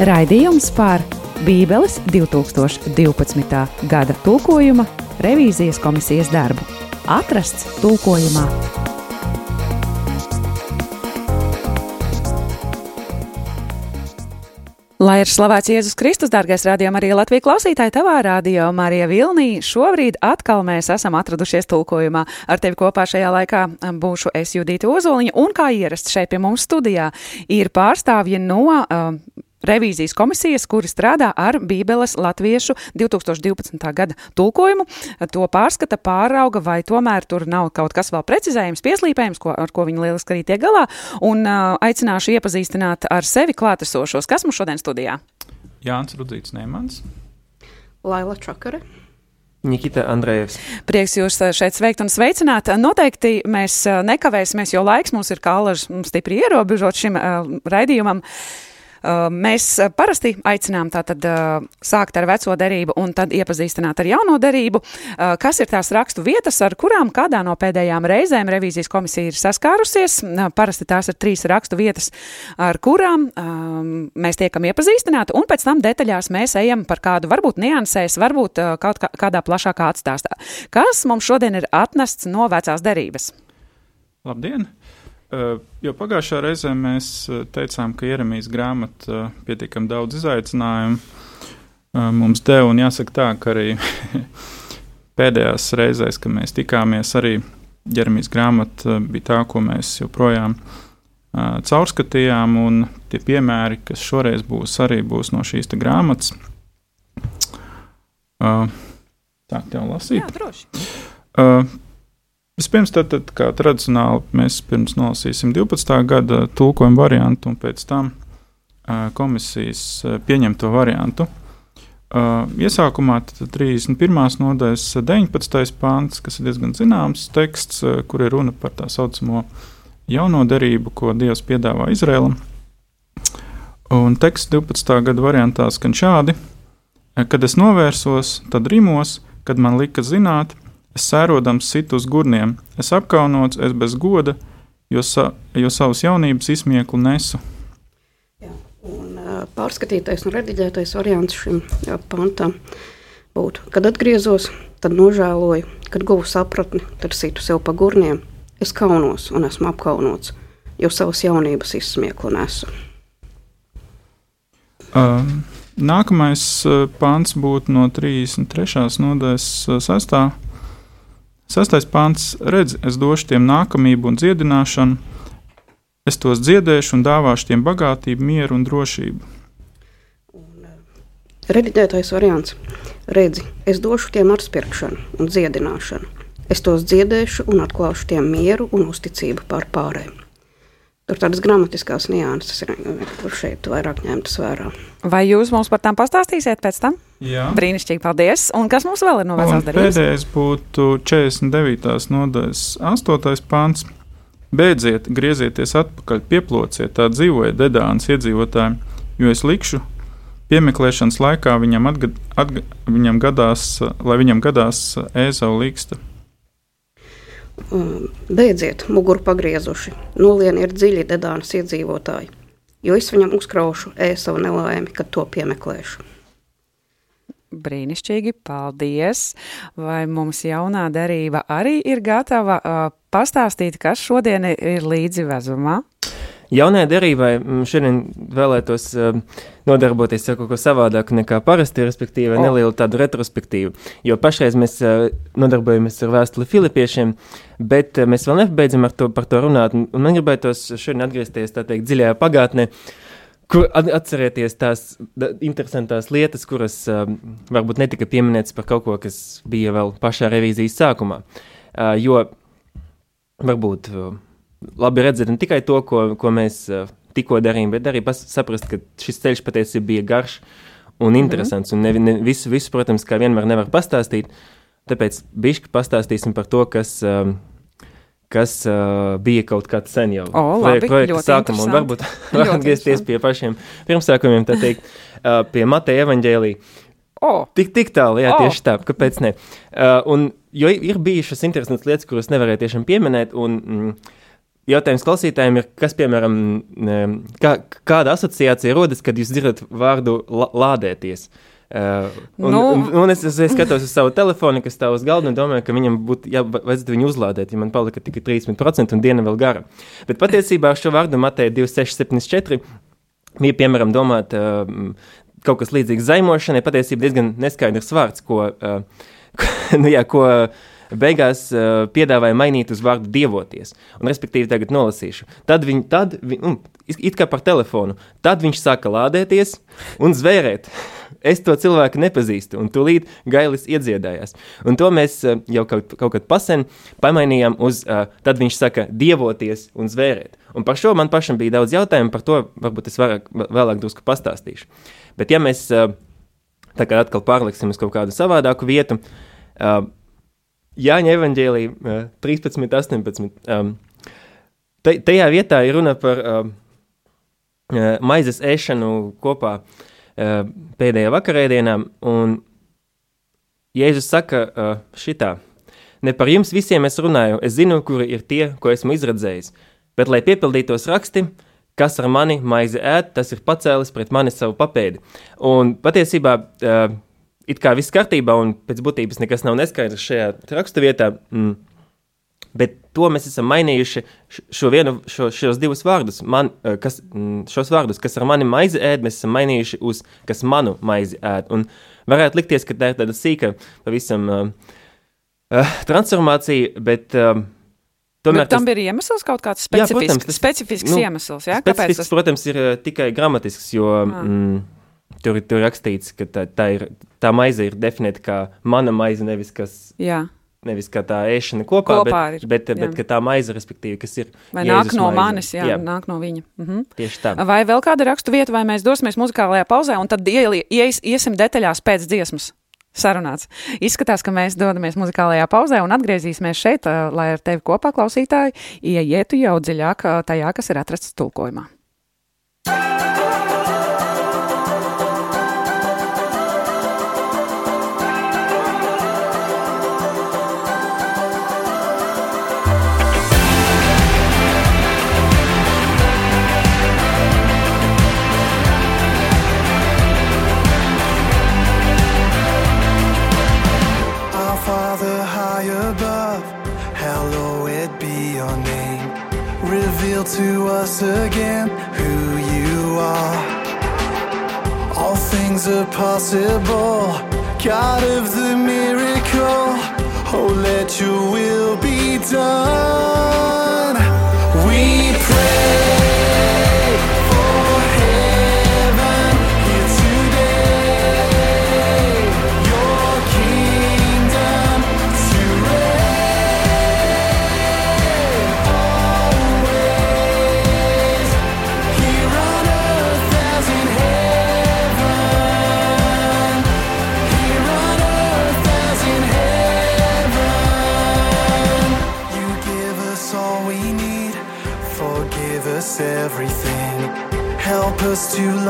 Raidījums par Bībeles 2012. gada tulkojuma revīzijas komisijas darbu. Atrasts tulkojumā. Lai ir slavēts Jēzus Kristus, dārgais rādījuma arī Latvijas klausītāji, tavā rādio Marija Vilnī. Šobrīd atkal mēs esam atradušies tulkojumā. Ar tevi kopā šajā laikā būšu es Judīta Ozoliņa, un kā ierasts šeit pie mums studijā ir pārstāvji no uh, revīzijas komisijas, kuri strādā ar Bībeles latviešu 2012. gada tulkojumu. To pārskata, pārauga, vai tomēr tur nav kaut kas vēl precizējums, pieslīpējums, ko, ar ko viņi lieliski arī tiek galā. Un uh, aicināšu iepazīstināt ar sevi klātesošos. Kas mums šodien studijā? Jānis Rudzīts Neimans. Laila Čakare. Nikita Andrejevs. Prieks jūs šeit sveikt un sveicināt. Noteikti mēs nekavēsimies, jo laiks mums ir kā alažs stipri ierobežot šim uh, raidījumam. Uh, mēs parasti aicinām tātad sākt ar veco derību un tad iepazīstināt ar jauno derību. Kas ir tās rakstu vietas, ar kurām kādā no pēdējām reizēm revīzijas komisija ir saskārusies? Parasti tās ir trīs rakstu vietas, ar kurām mēs tiekam iepazīstināti, un pēc tam detaļās mēs ejam par kādu varbūt niansēs, varbūt kaut kā, kādā plašākā atstāstā. Kas mums šodien ir atnests no vecās derības? Labdien! Uh, jo pagājušā reizē mēs teicām, ka ieramīs grāmata uh, pietiekami daudz izaicinājumu mums deva, un jāsaka tā, ka arī pēdējās reizēs, kad mēs tikāmies, arī ieramīs grāmata bija tā, ko mēs joprojām caurskatījām, un tie piemēri, kas šoreiz būs, arī būs no šīs grāmatas. Tā, tev lasīt? Jā, droši. Vispirms, tad, tad, kā tradicionāli, mēs pirms nolasīsim 12. gada tulkojuma variantu, un pēc tam komisijas pieņemto variantu. Iesākumā 31. nodaļas 19. pāns, kas ir diezgan zināms teksts, kur ir runa par tā saucamo jauno derību, ko Dievs piedāvā Izrēlam. Un teksts 12. gada variantā skan šādi: Kad es novērsos, tad rimos, kad man lika zināt, Es sērodams situ uz gurniem, es apkaunots, es bez goda, jo, sa, jo savas jaunības izsmieklu nesu. Jā, un, pārskatītais un rediģētais variants šim pantam būtu, kad atgriezos, tad nožēloju, kad guvu sapratni, tad situ sev pa gurniem. Es kaunos un esmu apkaunots, jo savas jaunības izsmieklu nesu. Um. Nākamais pāns būtu no 33. nodaļas 6 Sastais pāns redz, es došu tiem nākamību un dziedināšanu, es tos dziedēšu un dāvāšu tiem bagātību, mieru un drošību. Un, uh, Rediģētais variants redzi, es došu tiem atspērkšanu un dziedināšanu. Es tos dziedēšu un atklāšu tiem mieru un uzticību pār pārējiem. Tur tādas gramatiskās nianses ir šeit vairāk ņemtas vērā. Vai jūs mums par tām pastāstīsiet pēc tam? Jā. Brīnišķīgi, paldies. Un kas mums vēl ir no vecās darbības? Pēdējais būtu 49. nodaļas 8. pāns. Beidziet, griezieties atpakaļ, pieplociet, tā dzīvoja Dedānas iedzīvotājiem, jo es likšu piemeklēšanas laikā viņam, atgad, atga, viņam gadās, lai viņam gadās ēzau līksta. Beidziet, muguru pagriezuši, nolieniet dziļi Dedānas iedzīvotāji, jo es viņam uzkraušu ēsavu nelaimi, kad to piemeklēšu. Brīnišķīgi, paldies! Vai mums jaunā darība arī ir gatava uh, pastāstīt, kas šodien ir līdzi vezumā? Jaunajai derībai mm, šodien vēlētos uh, nodarboties ar kaut ko savādāku nekā parasti, respektīvi, oh. nelielu tādu retrospektīvu. Jo pašreiz mēs uh, nodarbojamies ar vēstuli Filipiešiem, bet uh, mēs vēl nebeidzam ar to, par to runāt. Un man gribētos šodien atgriezties tā teikt dziļajā pagātnē. Kur atcerieties tās interesantās lietas, kuras uh, varbūt netika pieminētas par kaut ko, kas bija vēl pašā revīzijas sākumā. Uh, jo varbūt uh, labi redzēt ne tikai to, ko, ko mēs uh, tikko darījām, bet arī saprast, ka šis ceļš patiesībā bija garš un mhm. interesants. Mm -hmm. Un ne, ne, visu, visu, protams, kā vienmēr nevar pastāstīt. Tāpēc bišķi pastāstīsim par to, kas. Uh, kas uh, bija kaut kāds sen jau o, labi, projekta sākuma, un varbūt atgriezties pie pašiem pirmsākumiem, tā teikt, pie Mateja evaņģēlī. Oh. Tik, tik tālu, jā, oh. tieši tā, kāpēc ne. Uh, un, jo ir bijušas interesantas lietas, kuras nevarēju tiešām pieminēt, un mm, jautājums klausītājiem ir, kas, piemēram, kā, kāda asociācija rodas, kad jūs dzirdat vārdu lādēties? Uh, un, nu, un, un es, es, skatos uz savu telefonu, kas stāv uz galda, un domāju, ka viņam būtu jāvajadzētu viņu uzlādēt, ja man palika tikai 30% un diena vēl gara. Bet patiesībā ar šo vārdu Mateja 2674 bija, piemēram, domāt uh, kaut kas līdzīgs zaimošanai, patiesībā diezgan neskaidrs vārds, ko, uh, nu jā, ko uh, beigās uh, piedāvāja mainīt uz vārdu dievoties. Un, respektīvi, tagad nolasīšu. Tad viņi, tad, vi, um, it kā par telefonu, tad viņš sāka lādēties un zvērēt. Es to cilvēku nepazīstu, un tūlīt gailis iedziedājās. Un to mēs uh, jau kaut, kaut kad pasen pamainījām uz, uh, tad viņš saka, dievoties un zvērēt. Un par šo man pašam bija daudz jautājumu, par to varbūt es vairāk, vēlāk drusku pastāstīšu. Bet ja mēs uh, kā atkal pārliksim uz kaut kādu savādāku vietu, uh, Jāņa evanģēlīja 13, 18. Um, tajā vietā ir runa par um, maizes ēšanu kopā uh, pēdējā vakarēdienā, un Jēzus saka uh, šitā. Ne par jums visiem es runāju, es zinu, kuri ir tie, ko esmu izredzējis, bet lai piepildītos raksti, kas ar mani maizi ēd, tas ir pacēlis pret mani savu papēdi. Un patiesībā uh, it kā viss kārtībā, un pēc būtības nekas nav neskaidrs šajā raksturvietā. Mm. Bet to mēs esam mainījuši šo vienu, šo, šos divus vārdus, man, eh, kas, mm, šos vārdus, kas ar mani maizi ēd, mēs esam mainījuši uz kas manu maizi ēd. Un varētu likties, ka tā ir tāda sīka, pavisam uh, uh, transformācija, bet uh, Tomēr bet tam tas... ir iemesls kaut kāds specifisks, jā, protams, tas, specifisks nu, iemesls. Jā? Specifisks, tas... protams, ir uh, tikai gramatisks, jo mm, Tur ir rakstīts, ka tā, tā, ir, tā maize ir definēta kā mana maize, nevis kas. Jā. Nevis kā tā ēšana kopā, kopā bet, ir, bet, bet, bet tā maize, respektīvi, kas ir. Vai Jēzus nāk no maize. manis, jā, jā, nāk no viņa. Mhm. Tieši tā. Vai vēl kāda rakstu vieta, vai mēs dosimies muzikālajā pauzē un tad ie, ies, iesim detaļās pēc dziesmas? Sarunāts. Izskatās, ka mēs dodamies muzikālajā pauzē un atgriezīsimies šeit, lai ar tevi kopā klausītāji ieietu jau dziļāk tajā, kas ir atrasts tulkojumā. To us again who you are. All things are possible, God of the miracle. Oh, let your will be done.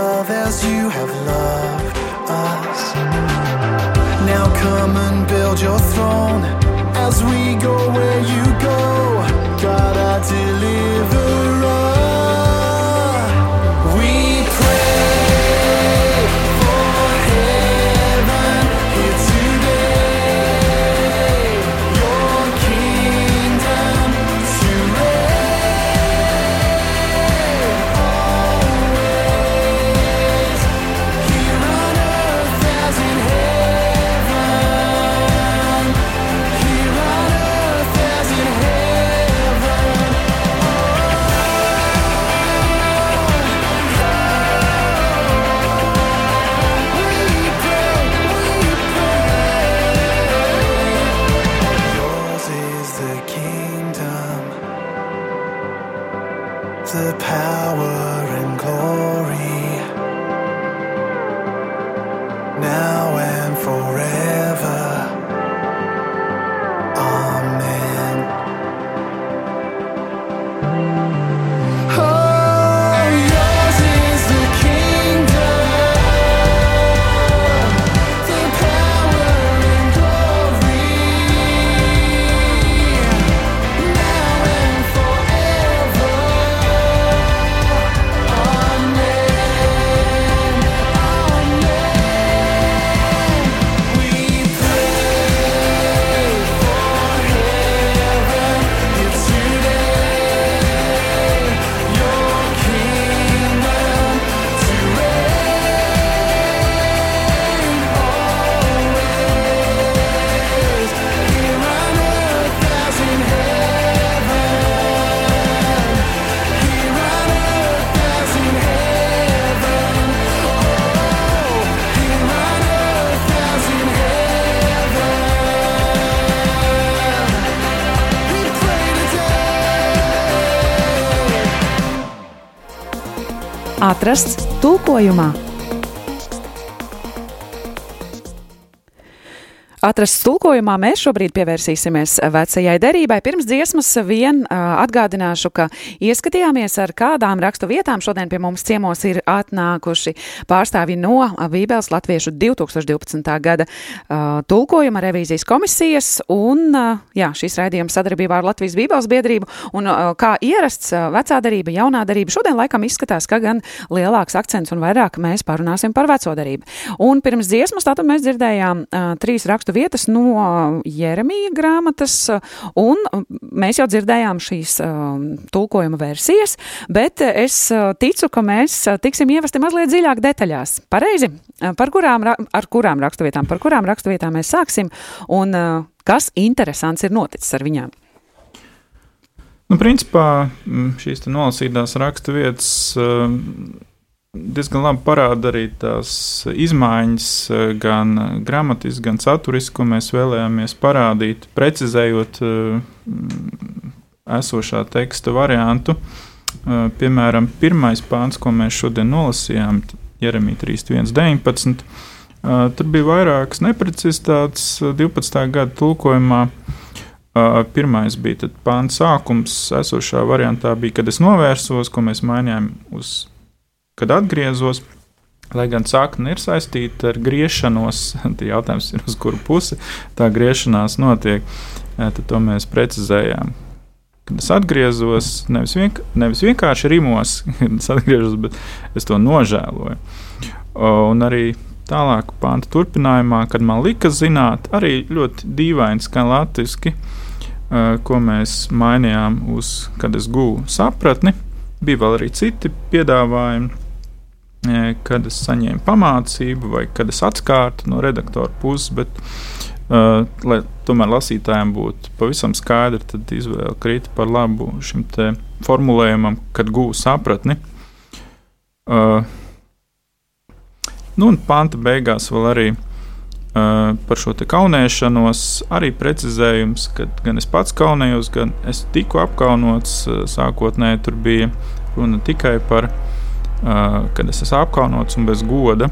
Love as you have loved us. Now come and build your throne as we go atrasts tulkojumā. Atrasts tulkojumā mēs šobrīd pievērsīsimies vecajai derībai. Pirms dziesmas vien atgādināšu, ka ieskatījāmies ar kādām rakstu vietām. Šodien pie mums ciemos ir atnākuši pārstāvji no Bībeles Latviešu 2012. gada tulkojuma revīzijas komisijas un jā, šīs raidījums sadarbībā ar Latvijas Bībeles biedrību. Un kā ierasts vecā darība, jaunā darība, šodien laikam izskatās, ka gan lielāks akcents un vairāk mēs parunāsim par veco darību. Un pirms dziesmas tātad mēs dzirdējām uh, trīs rakstu vietas no Jeremija grāmatas, un mēs jau dzirdējām šīs tulkojuma versijas, bet es ticu, ka mēs tiksim ievesti mazliet dziļāk detaļās. Pareizi, par kurām, ar kurām raksturvietām, par kurām raksturvietām mēs sāksim, un kas interesants ir noticis ar viņām? Nu, principā šīs nolasītās raksturvietas diezgan labi parāda arī tās izmaiņas, eh, gan gramatiski, gan saturiski, ko mēs vēlējāmies parādīt, precizējot eh, esošā teksta variantu. Eh, piemēram, pirmais pāns, ko mēs šodien nolasījām, Jeremija 3.1.19. Tur bija vairākas neprecizitātes 12. gada tulkojumā. Pirmais bija pāns sākums, esošā variantā bija, kad es novērsos, ko mēs mainījām uz kad atgriezos. Lai gan sakne ir saistīta ar griešanos, tad jautājums ir, uz kuru pusi tā griešanās notiek. Tad to mēs precizējām. Kad es atgriezos, nevis, vienk nevis vienkārši rimos, kad es atgriežos, bet es to nožēloju. Un arī tālāk, pānta turpinājumā, kad man lika zināt, arī ļoti dīvaini skan latviešu, ko mēs mainījām uz, kad es guvu sapratni. Bija vēl arī citi piedāvājumi kad es saņēmu pamācību vai kad es atskārtu no redaktora puses, bet, uh, lai tomēr lasītājiem būtu pavisam skaidri, tad izvēle krita par labu šim formulējumam, kad guvu sapratni. Uh, nu, un panta beigās vēl arī uh, par šo kaunēšanos, arī precizējums, ka gan es pats kaunējos, gan es tiku apkaunots. Uh, sākotnēji tur bija runa tikai par uh, kad es esmu apkaunots un bez goda.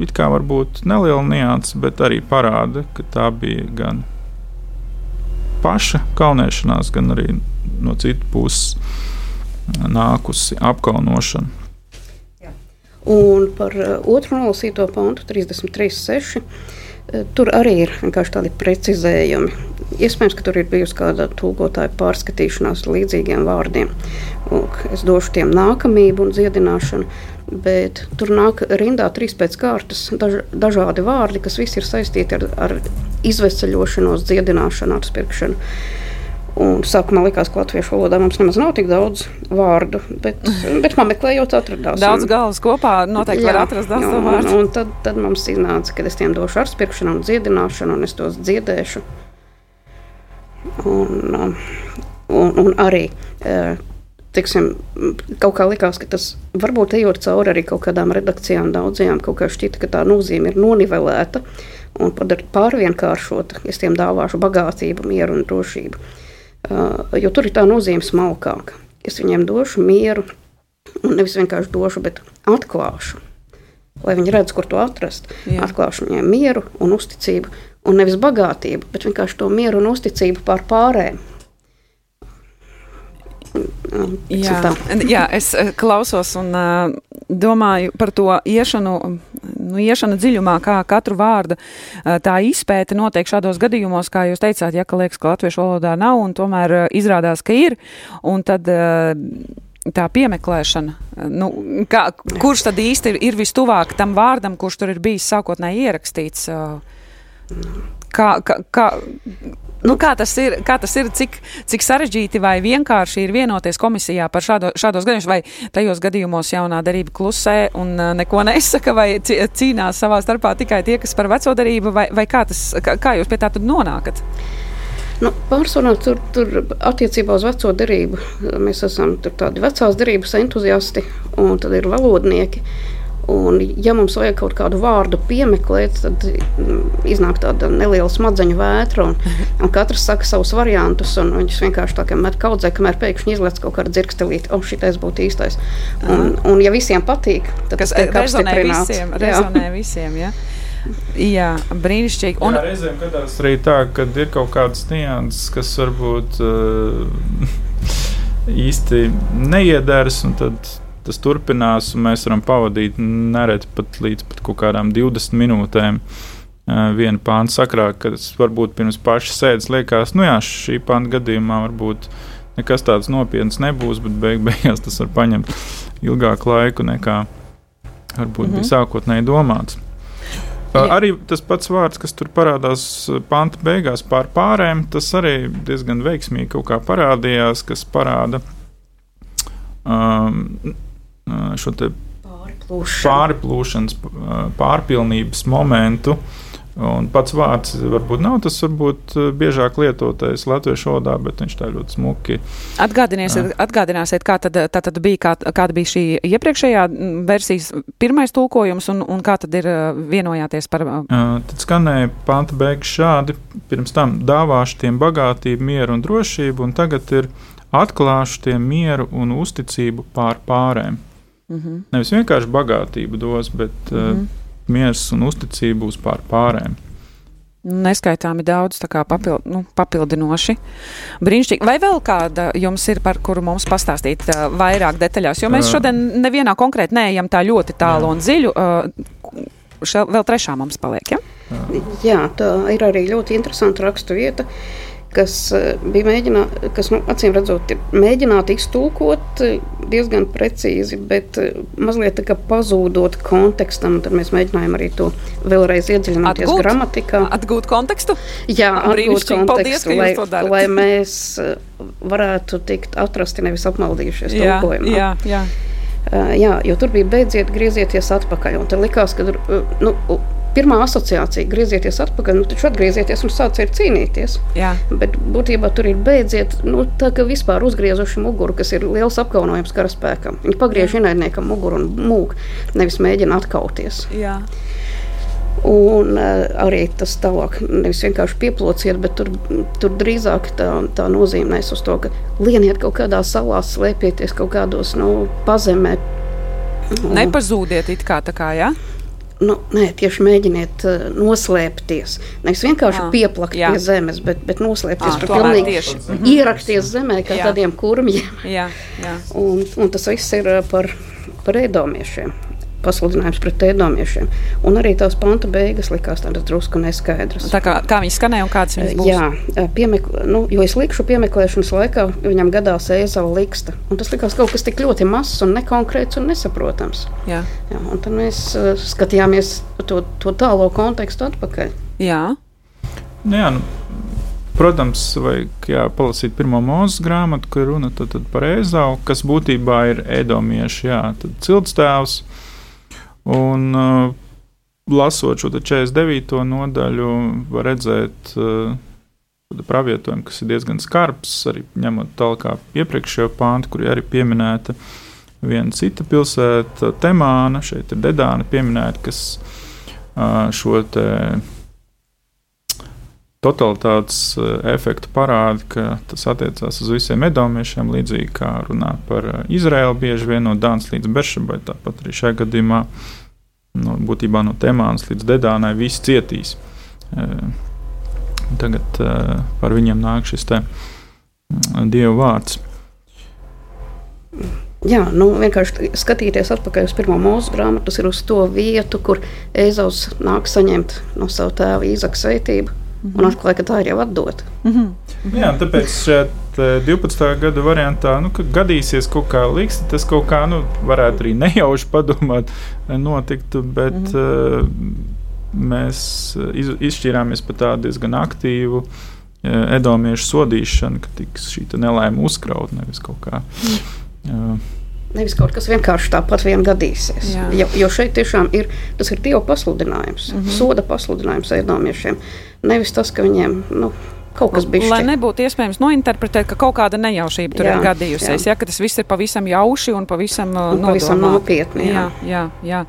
It kā varbūt neliela nianses, bet arī parāda, ka tā bija gan paša kaunēšanās, gan arī no citas puses nākusi apkaunošana. Un par otru nolasīto pantu 33.6. Tur arī ir vienkārši tādi precizējumi. Iespējams, ka tur ir bijusi kāda tulkotāja pārskatīšanās līdzīgiem vārdiem. Lūk, es došu tiem nākamību un dziedināšanu, bet tur nāk rindā trīs pēc kārtas daž, dažādi vārdi, kas visi ir saistīti ar, ar izvesaļošanos, dziedināšanu, atspirkšanu. Un sākumā likās, ka latviešu valodā mums nemaz nav tik daudz vārdu, bet, bet man meklējot, atradās. Daudz galvas kopā noteikti jā, var atrast daudz vārdu. Un, un tad, tad mums iznāca, ka es tiem došu arspirkšanu un dziedināšanu, un es tos dziedēšu. Un, um, un, un arī tiksim, kaut kā likās, ka tas varbūt ejot cauri arī kaut kādām redakcijām, daudzajām, kaut kā šķita, ka tā nozīme ir nonivelēta un pārvienkāršota. Es tiem dāvāšu bagātību, mieru un drošību. Uh, jo tur ir tā nozīme smalkāka. Es viņiem došu mieru, un nevis vienkārši došu, bet atklāšu. Lai viņi redz, kur to atrast. Jā. Atklāšu viņiem mieru un uzticību, un nevis bagātību, bet vienkārši to mieru un uzticību pār pārējiem. Jā, jā, es eh, klausos un uh, domāju par to iešanu, nu, iešanu dziļumā, kā katru vārdu uh, tā izpēta notiek šādos gadījumos, kā jūs teicāt, ja ka liekas, ka latviešu valodā nav un tomēr uh, izrādās, ka ir. Un tad, tā piemeklēšana, nu, kā, kurš tad īsti ir, ir vistuvāk tam vārdam, kurš tur ir bijis sākotnēji ierakstīts? Kā, kā, kā, Nu, kā, tas ir, kā tas ir, cik, cik sarežģīti vai vienkārši ir vienoties komisijā par šādo, šādos gadījumos, vai tajos gadījumos jaunā darība klusē un uh, neko nesaka, vai cīnās savā starpā tikai tie, kas par veco darību, vai, vai kā, tas, kā, kā jūs pie tā nonākat? Nu, Pārsvarā tur, tur attiecībā uz veco derību mēs esam tādi vecās derības entuziasti, un tad ir valodnieki. Un, ja mums vajag kaut kādu vārdu piemeklēt, tad mm, iznāk tāda neliela smadzeņu vētra, un, un katrs saka savus variantus. Viņus vienkārši tā kā met kaudzē, kamēr pēkšņi izlaiž kaut kāda dzirkstelīte, oh, šitais būtu īstais. Un, un ja visiem patīk, tad tas tiek rezonē apstiprināts. visiem, rezonē visiem, jā. Jā, brīnišķīgi. Un jā, reizēm gadās arī tā, ka ir kaut kādas nianses, kas varbūt uh, īsti neiederas, un tad tas turpinās, un mēs varam pavadīt nereti pat līdz pat kaut kādām 20 minūtēm. Uh, viena pānta sakrā, kas varbūt pirms pašas sēdes liekas, nu jā, šī pānta gadījumā varbūt nekas tāds nopietns nebūs, bet beig beigās tas var paņemt ilgāku laiku nekā varbūt mm -hmm. bija sākotnēji domāts. Uh, arī tas pats vārds, kas tur parādās uh, panta beigās pār pārēm, tas arī diezgan veiksmīgi kaut kā parādījās, kas parāda um, šo pārplūšanas, pārpilnības momentu. Un pats vārds varbūt nav tas varbūt biežāk lietotais latviešu valodā, bet viņš tā ļoti smuki atgādināsiet, kā tad, tā tad bija, kā, kāda bija šī iepriekšējā versijas pirmais tulkojums un, un kā tad ir vienojāties par. Tad skanēja panta beigas šādi. Pirms tam dāvāšu tiem bagātību, mieru un drošību, un tagad ir atklāšu tiem mieru un uzticību pār pārēm. Mm -hmm. Nevis vienkārši bagātību dos, bet mm -hmm. uh, miers un uzticība būs pār pārēm. Neskaitāmi daudz tā kā papil, nu, papildinoši. Brīnišķīgi. Vai vēl kāda jums ir, par kuru mums pastāstīt uh, vairāk detaļās? Jo mēs Uh. šodien nevienā konkrēti neejam tā ļoti tālu Jā. un dziļu. Uh, še, vēl trešā mums paliek, ja? Jā, tā ir arī ļoti interesanta raksturvieta, kas eh, bija mēģināta, kas nu, acīm redzot, ir mēģināta iztulkot eh, diezgan precīzi, bet eh, mazliet pazūdot kontekstam. Tad mēs mēģinājām arī to vēlreiz iedziļināties Atgūt? gramatikā. Atgūt kontekstu? Jā, atgūt. Paldies, kontekstu, jūs lai, lai mēs varētu tikt atrasti, nevis apmaldījušies Jā, tulkojumā. jā, jā. Uh, jā, jo tur bija beidziet, griezieties atpakaļ. Un tad likās, ka tur, nu, pirmā asociācija - griezieties atpakaļ, nu taču atgriezieties un sāciet cīnīties. jā. Bet būtībā tur ir beidziet, nu, tā kā vispār uzgriezuši muguru, kas ir liels apkaunojums karaspēkam. Viņi pagriež ienaidniekam muguru un mūk, nevis mēģina atkauties. jā. Un uh, arī tas tālāk, nevis vienkārši pieplociet, bet tur, tur drīzāk tā, tā nozīmēs uz to, ka lieniet kaut kādā salā, slēpieties kaut kādos nu, pazemē. Nepazūdiet it kā tā kā, jā? Nu, nē, tieši mēģiniet uh, noslēpties. Nevis vienkārši Ā, pieplakt jā. pie zemes, bet, bet noslēpties Ā, tur tomēr pilnīgi tieši. Mhm. Ierakties zemē, kā Jā. tādiem kurmiem. Jā, jā. Un, un tas viss ir uh, par, par ēdomiešiem. Pasludinājums pret ēdomiešiem. Un arī tās panta beigas likās tādas drusku neskaidras. Tā kā, kā viņi skanēja un kādas viņas būs? Jā, piemekl, nu, jo es likšu piemeklēšanas laikā, viņam gadās ēzava liksta. Un tas likās kaut kas tik ļoti mazs un nekonkrēts un nesaprotams. Jā. Jā, un tad mēs uh, skatījāmies to, to tālo kontekstu atpakaļ. jā. Nu, jā, nu, protams, vajag jā, palasīt pirmo mūzes grāmatu, kur runa tad, tad par Ēzau, kas būtībā ir ēdomieši, jā, tad ciltstēvs. Un uh, lasot šo te 49. nodaļu, var redzēt uh, pravietojumu, kas ir diezgan skarbs, arī ņemot tālāk iepriekšējo pāntu, kur arī pieminēta viena cita pilsēta, Temāna, šeit ir Dedāna pieminēta, kas uh, šo te totalitātes eh, efektu parāda, ka tas attiecās uz visiem edomiešiem, līdzīgi kā runā par eh, Izraēlu, bieži vien no Dānas līdz Beršabai. Tāpat arī šajā gadījumā no, būtībā no Temānas līdz Dedānai visi cietīs. Eh, Tagad par viņiem nāk šis te mm, Dieva vārds. Jā, nu, vienkārši skatīties atpakaļ uz pirmo mūža grāmatu, tas ir uz to vietu, kur Ezaus nāk saņemt no sava tēva īzaka sveitību. Mm -hmm. Un atklāja, ka tā ir jau atdota. Mhm. Jā, tāpēc šeit eh, 12. gada variantā, nu, kad gadīsies kaut kā liks, tas kaut kā nu, varētu arī nejauši padomāt, eh, notiktu, bet mm -hmm. uh, mēs eh, iz, izšķīrāmies par tādu diezgan aktīvu uh, edomiešu sodīšanu, ka tiks šī nelaime uzkraut nevis kaut kā. Uh, Nevis kaut kas vienkārši tāpat vien gadīsies. Jā. Jo, jo šeit tiešām ir tas ir Dieva pasludinājums, mm -hmm. soda pasludinājums ēdomiešiem. Nevis tas, ka viņiem nu, kaut kas bijis. Lai nebūtu iespējams nointerpretēt, ka kaut kāda nejaušība tur Jā, ir gadījusies, jā. ja, ka tas viss ir pavisam jauši un pavisam, uh, Un pavisam nopietni, Jā, jā. jā, jā.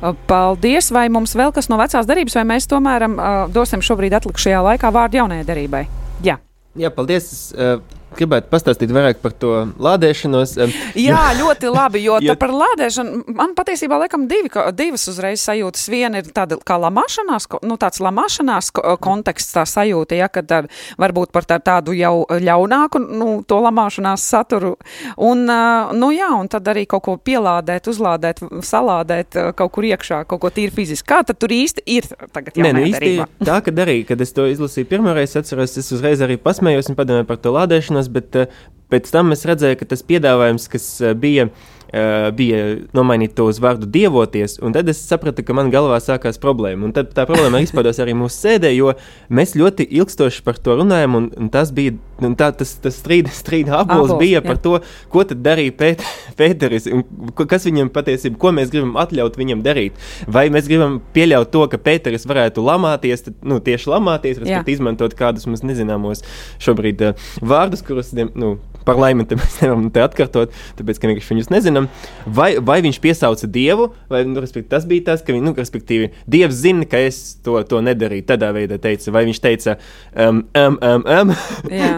Uh, Paldies, vai mums vēl kas no vecās darības, vai mēs tomēr uh, dosim šobrīd atlikušajā laikā vārdu jaunajai darībai? Jā. Jā, paldies. Es, uh, gribētu pastāstīt vairāk par to lādēšanos. Jā, ļoti labi. Jo, Jo- par lādēšanu man patiesībā laikam divi, divas uzreiz sajūtas. Viena ir tāda kā lamāšanās, nu, tāds lamāšanās ko- konteksts, tā sajūta, ja, kad ar, varbūt par tā, tādu jau ļaunāku nu, to lamāšanās saturu. Un, nu, jā, un tad arī kaut ko pielādēt, uzlādēt, salādēt kaut kur iekšā, kaut ko tīri fiziski. Kā tad tur īsti ir tagad Nē, nu īsti tā, ka arī, kad es to izlasīju pirmoreiz, atceros, es uzreiz arī pasmējos un padomāju par to lādēšanos, bet uh, pēc tam es redzēju, ka tas piedāvājums, kas uh, bija, uh, bija nomainīt to uz vārdu dievoties, un tad es sapratu, ka man galvā sākās problēma. Un tad tā problēma izpaudās arī mūsu sēdē, jo mēs ļoti ilgstoši par to runājam, un, un tas bija, un tā, tas, tas strīda, strīda abols Ābols, bija jā. par to, ko tad darīja Pēt, Pēteris, un kas viņam patiesībā, ko mēs gribam atļaut viņam darīt. Vai mēs gribam pieļaut to, ka Pēteris varētu lamāties, tad, nu, tieši lamāties, respektīvi izmantot kādus mums nezināmos šobrīd uh, vārdus, kurus, nu, par laimi mēs nevaram te atkārtot, tāpēc, ka vienkārši viņus nezinām. Vai, vai viņš piesauca Dievu, vai, nu, tas bija tas, ka, viņ, nu, respektīvi, Dievs zina, ka es to, to nedarīju. Tādā veidā teica, vai viņš teica, um, um, um, um,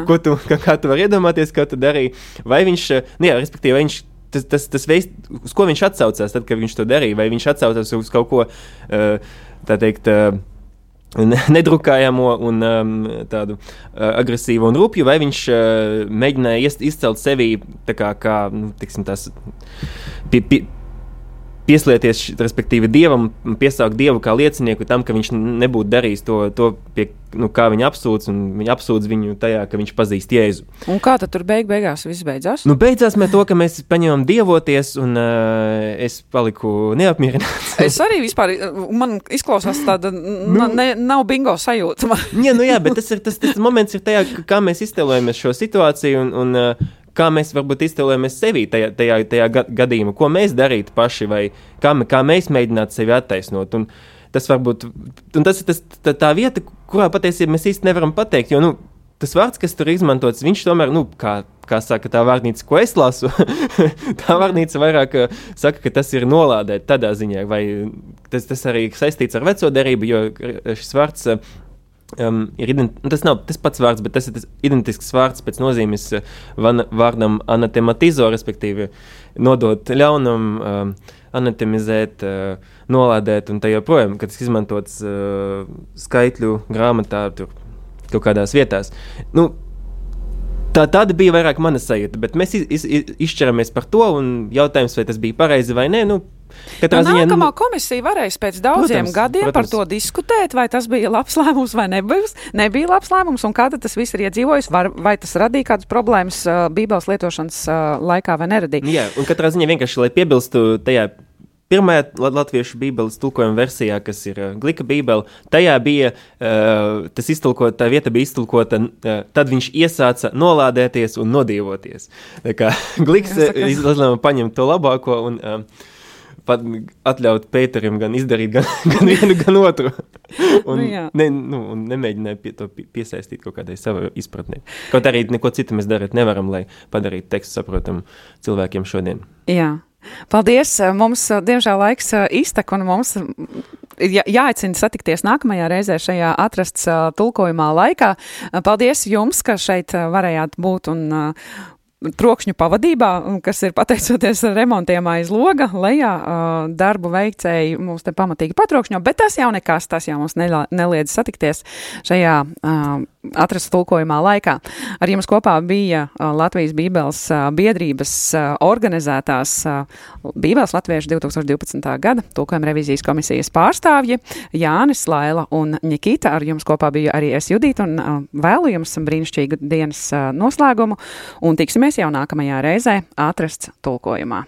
ko tu, kā, kā tu vari iedomāties, ko tu darīji, vai viņš, nu, jā, respektīvi, vai viņš. Tas, tas, tas veids, uz ko viņš atsaucās, tad, kad viņš to darīja, vai viņš atsaucās uz kaut ko uh, tā teikt, ne- nedrukājamo un um, tādu uh, agresīvu un rupju, vai viņš uh, mēģināja iest, izcelt sevi kā, kā nu, tiksim, tās, pie, pie, pieslieties, respektīvi, dievam, piesaukt dievu kā liecinieku tam, ka viņš nebūtu darījis to, to pie, nu, kā viņa apsūdz, un viņa apsūdz viņu tajā, ka viņš pazīst Jēzu. Un kā tad tur beig beigās viss beidzās? Nu, beidzās mēs to, ka mēs paņēmām dievoties, un uh, es paliku neapmierināts. Es arī vispār, man izklausās tāda, Nu. ne, nav bingo sajūta. Jā, nu jā, bet tas ir tas, tas moments, ir tajā, kā mēs iztēlojamies šo situāciju un, un uh, kā mēs varbūt iztēlojamies sevi tajā, tajā, tajā ga- gadījumā, ko mēs darītu paši vai kā, kā mēs mēģinātu sevi attaisnot. Un tas varbūt tas ir tas, tā, tā vieta, kurā patiesībā mēs īsti nevaram pateikt. Jo, nu, Tas vārds, kas tur izmantots, viņš tomēr, nu, kā, kā saka tā vārnīca, ko es lasu, tā vārnīca vairāk uh, saka, ka tas ir nolādēt tādā ziņā, vai tas, tas arī saistīts ar veco derību, jo uh, šis vārds uh, um, ir nu, tas nav tas pats vārds, bet tas ir tas identisks vārds pēc nozīmes uh, van, vārdam anatematizo, respektīvi nodot ļaunam, um, anatemizēt, uh, nolādēt un tā joprojām, kad tas izmantots uh, skaitļu grāmatā, tur kaut kādās vietās. Nu, Tā, tāda bija vairāk mana sajūta, bet mēs iz, iz, iz, izšķiramies par to. Jautājums, vai tas bija pareizi vai nē. Nu, katrā Nu, ziņā, nākamā komisija varēs pēc daudziem Protams, gadiem protams. par to diskutēt, vai tas bija labs lēmums vai nebija, nebija labs lēmums, un kā tas viss ir iedzīvojis, var, vai tas radīja kādas problēmas uh, Bībeles lietošanas uh, laikā vai neradīja. Jā, un katrā ziņā vienkārši, lai piebilstu tajā pirmajā la- latviešu bībeles tulkojuma versijā, kas ir uh, glika bībele, tajā bija uh, tas iztulkot, tā vieta bija iztulkota, uh, tad viņš iesāca nolādēties un nodievoties. Tā kā gliks izlēma paņemt to labāko un uh, pat atļaut Pēterim gan izdarīt gan, gan vienu, gan otru. Un, Nu ne, nu, un nemēģināja pie to pie- piesaistīt kaut kādai savai izpratnē. Kaut arī neko citu mēs darīt nevaram, lai padarītu tekstu saprotamu cilvēkiem šodien. Jā. Paldies! Mums, diemžēl, laiks iztek, un mums jā, jāaicina satikties nākamajā reizē šajā atrasts tulkojumā laikā. Paldies jums, ka šeit varējāt būt un trokšņu pavadībā, kas ir pateicoties remontiem aiz loga, lejā darbu veicēji mums te pamatīgi patrokšņo, bet tas jau nekas, tas jau mums neliedz satikties šajā atrastu tulkojumā laikā. Ar jums kopā bija Latvijas Bībeles biedrības organizētās Bībeles Latviešu 2012. gada tulkojuma revizijas komisijas pārstāvji Jānis Laila un Nikita. Ar jums kopā bija arī es Judita un vēlu jums brīnišķīgu dienas noslēgumu un tiksimies jau nākamajā reizē atrasts tulkojumā.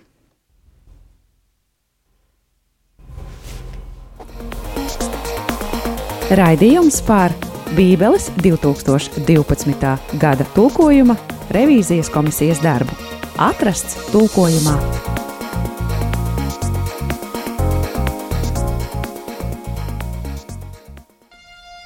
Raidījums par Bībeles 2012. gada tulkojuma revīzijas komisijas darbu. Atrasts tulkojumā